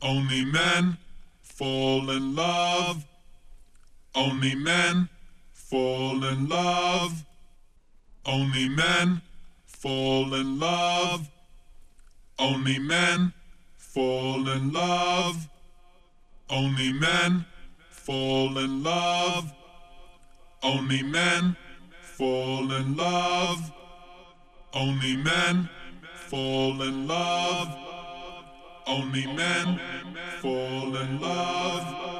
Only men fall in love. Only men fall in love. Only men fall in love. Only men fall in love. Only men fall in love. Only men fall in love. Only men fall in love. Only men fall in love.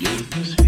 Baby,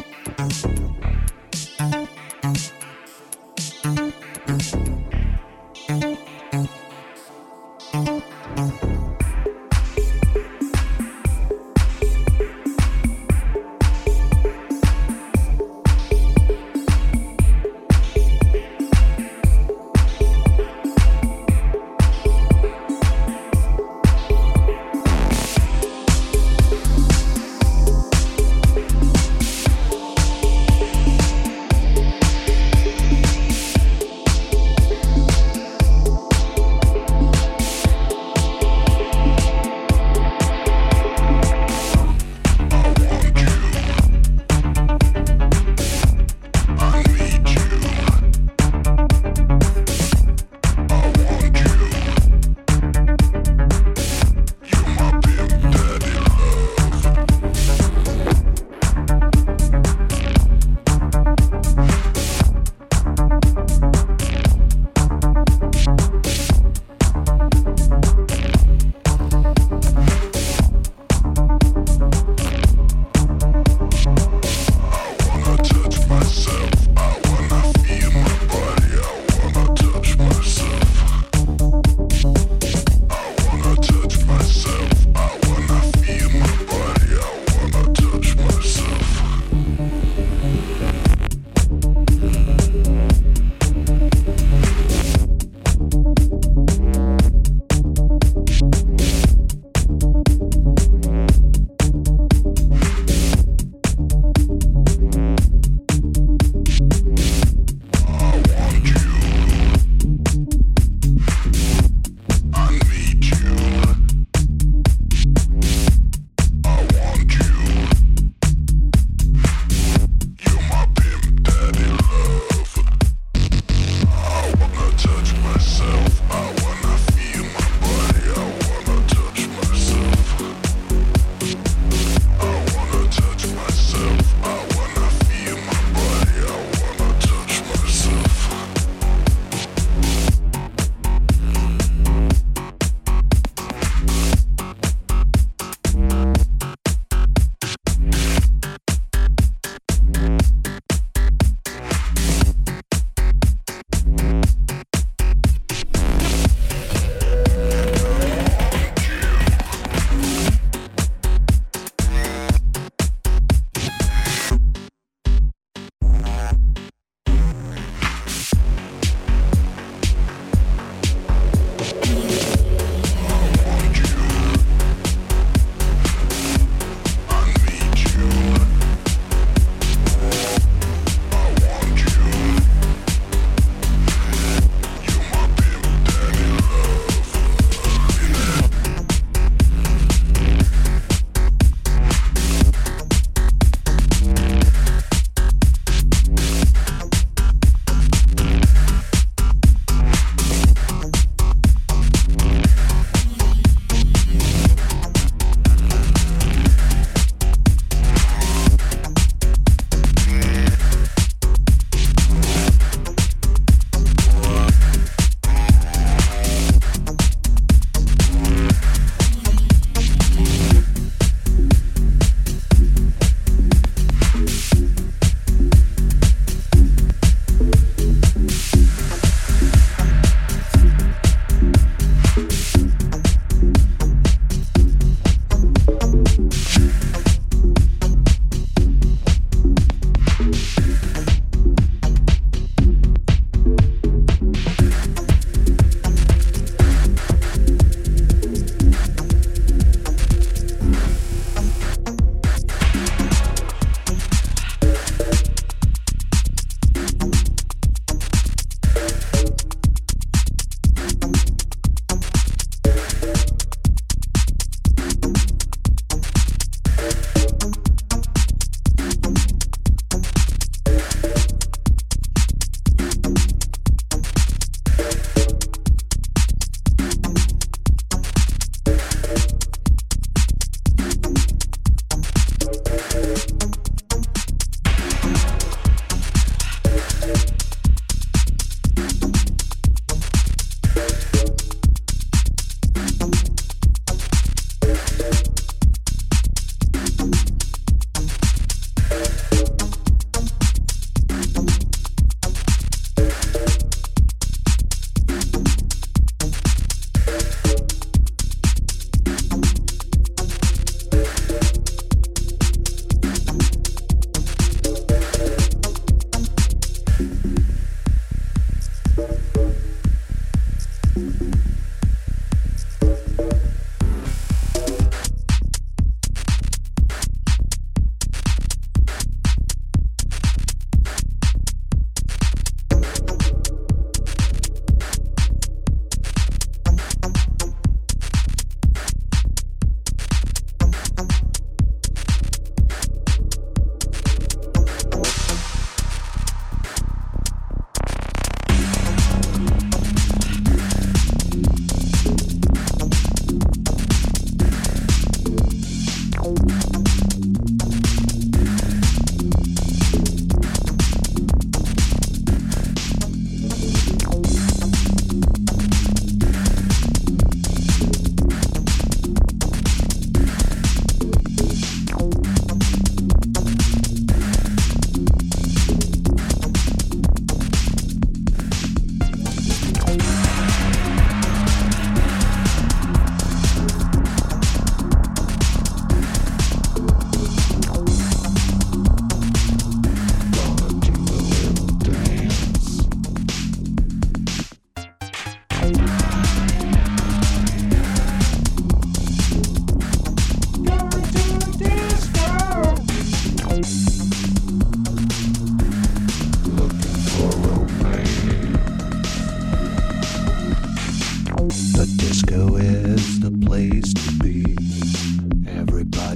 Thank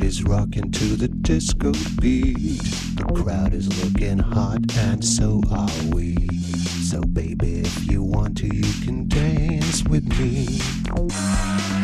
is rocking to the disco beat. The crowd is looking hot, and so are we. So, baby, if you want to, you can dance with me.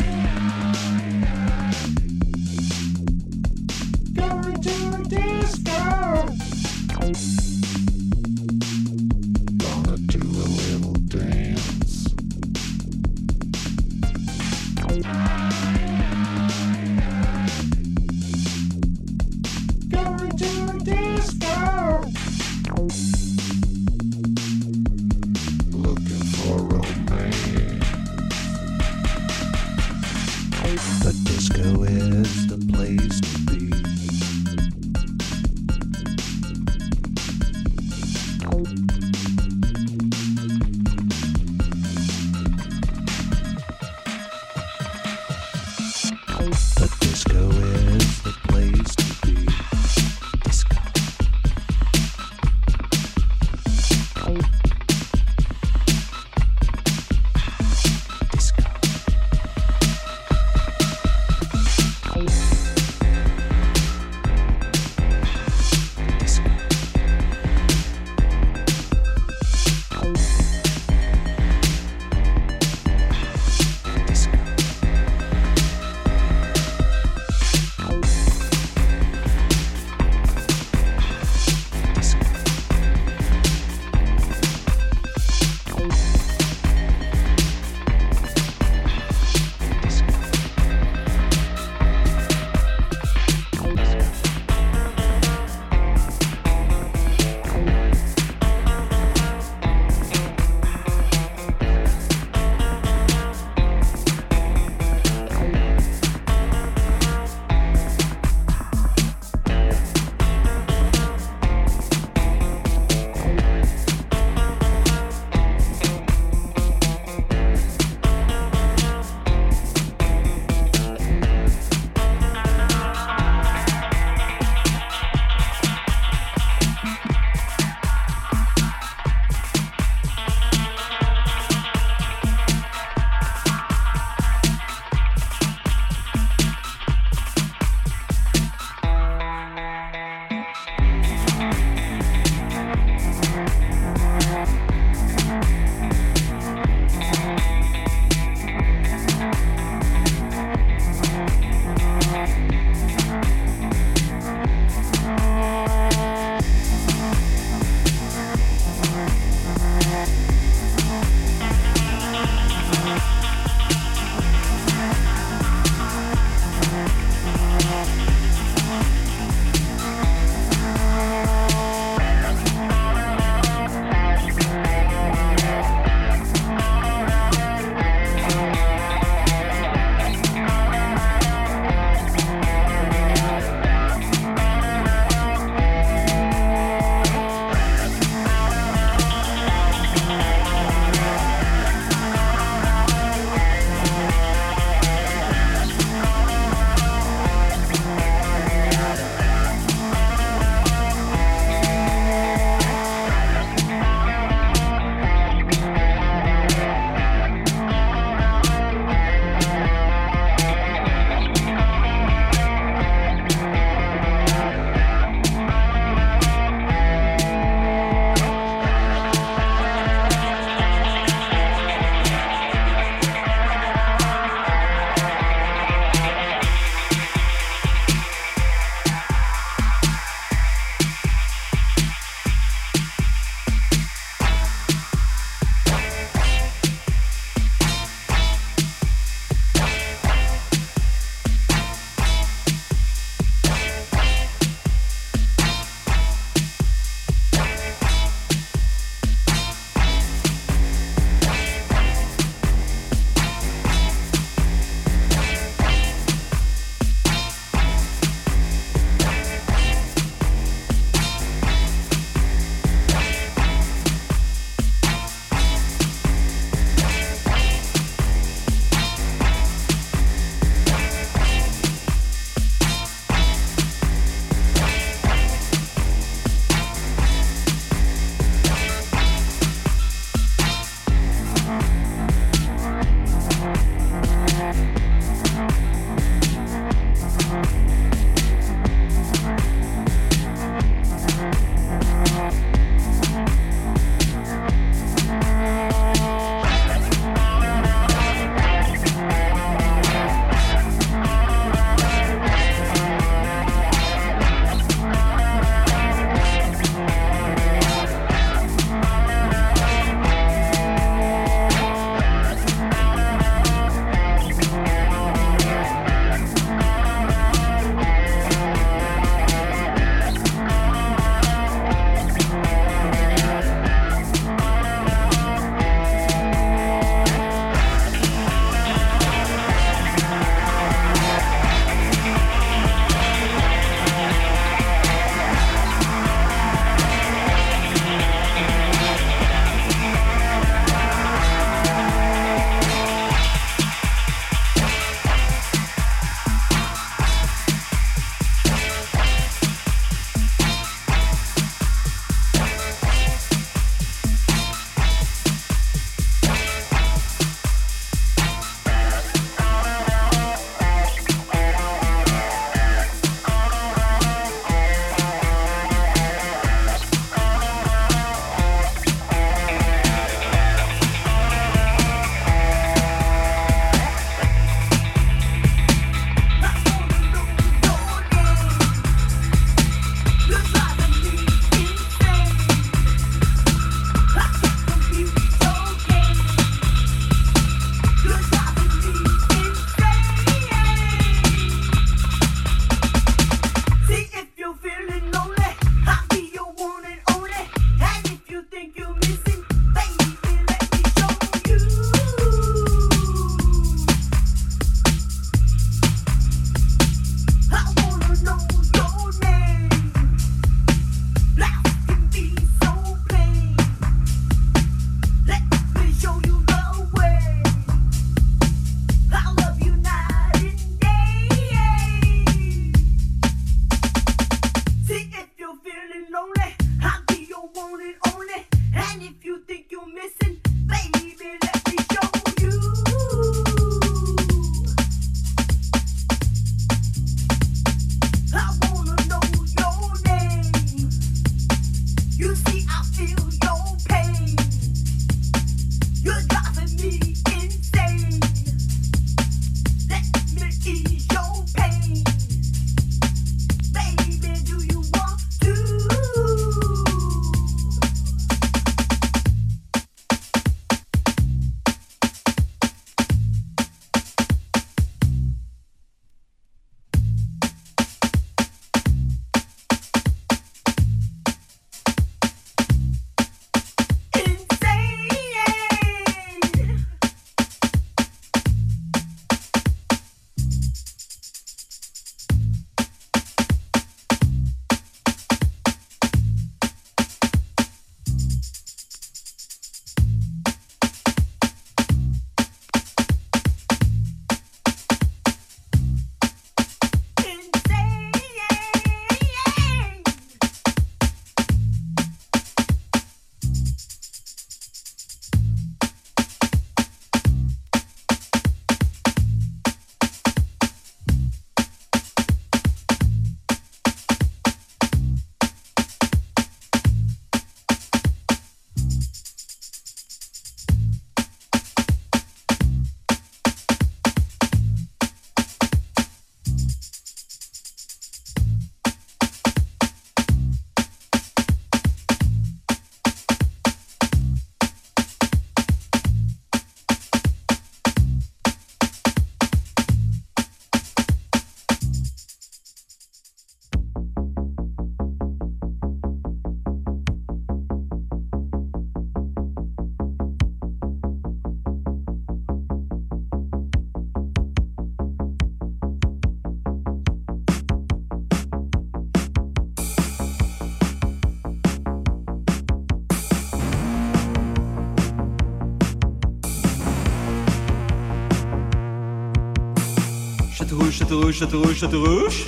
rouge, tête rouge, tête rouge.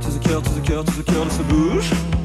To the cœur, to the cœur, to the cœur de ce bouche.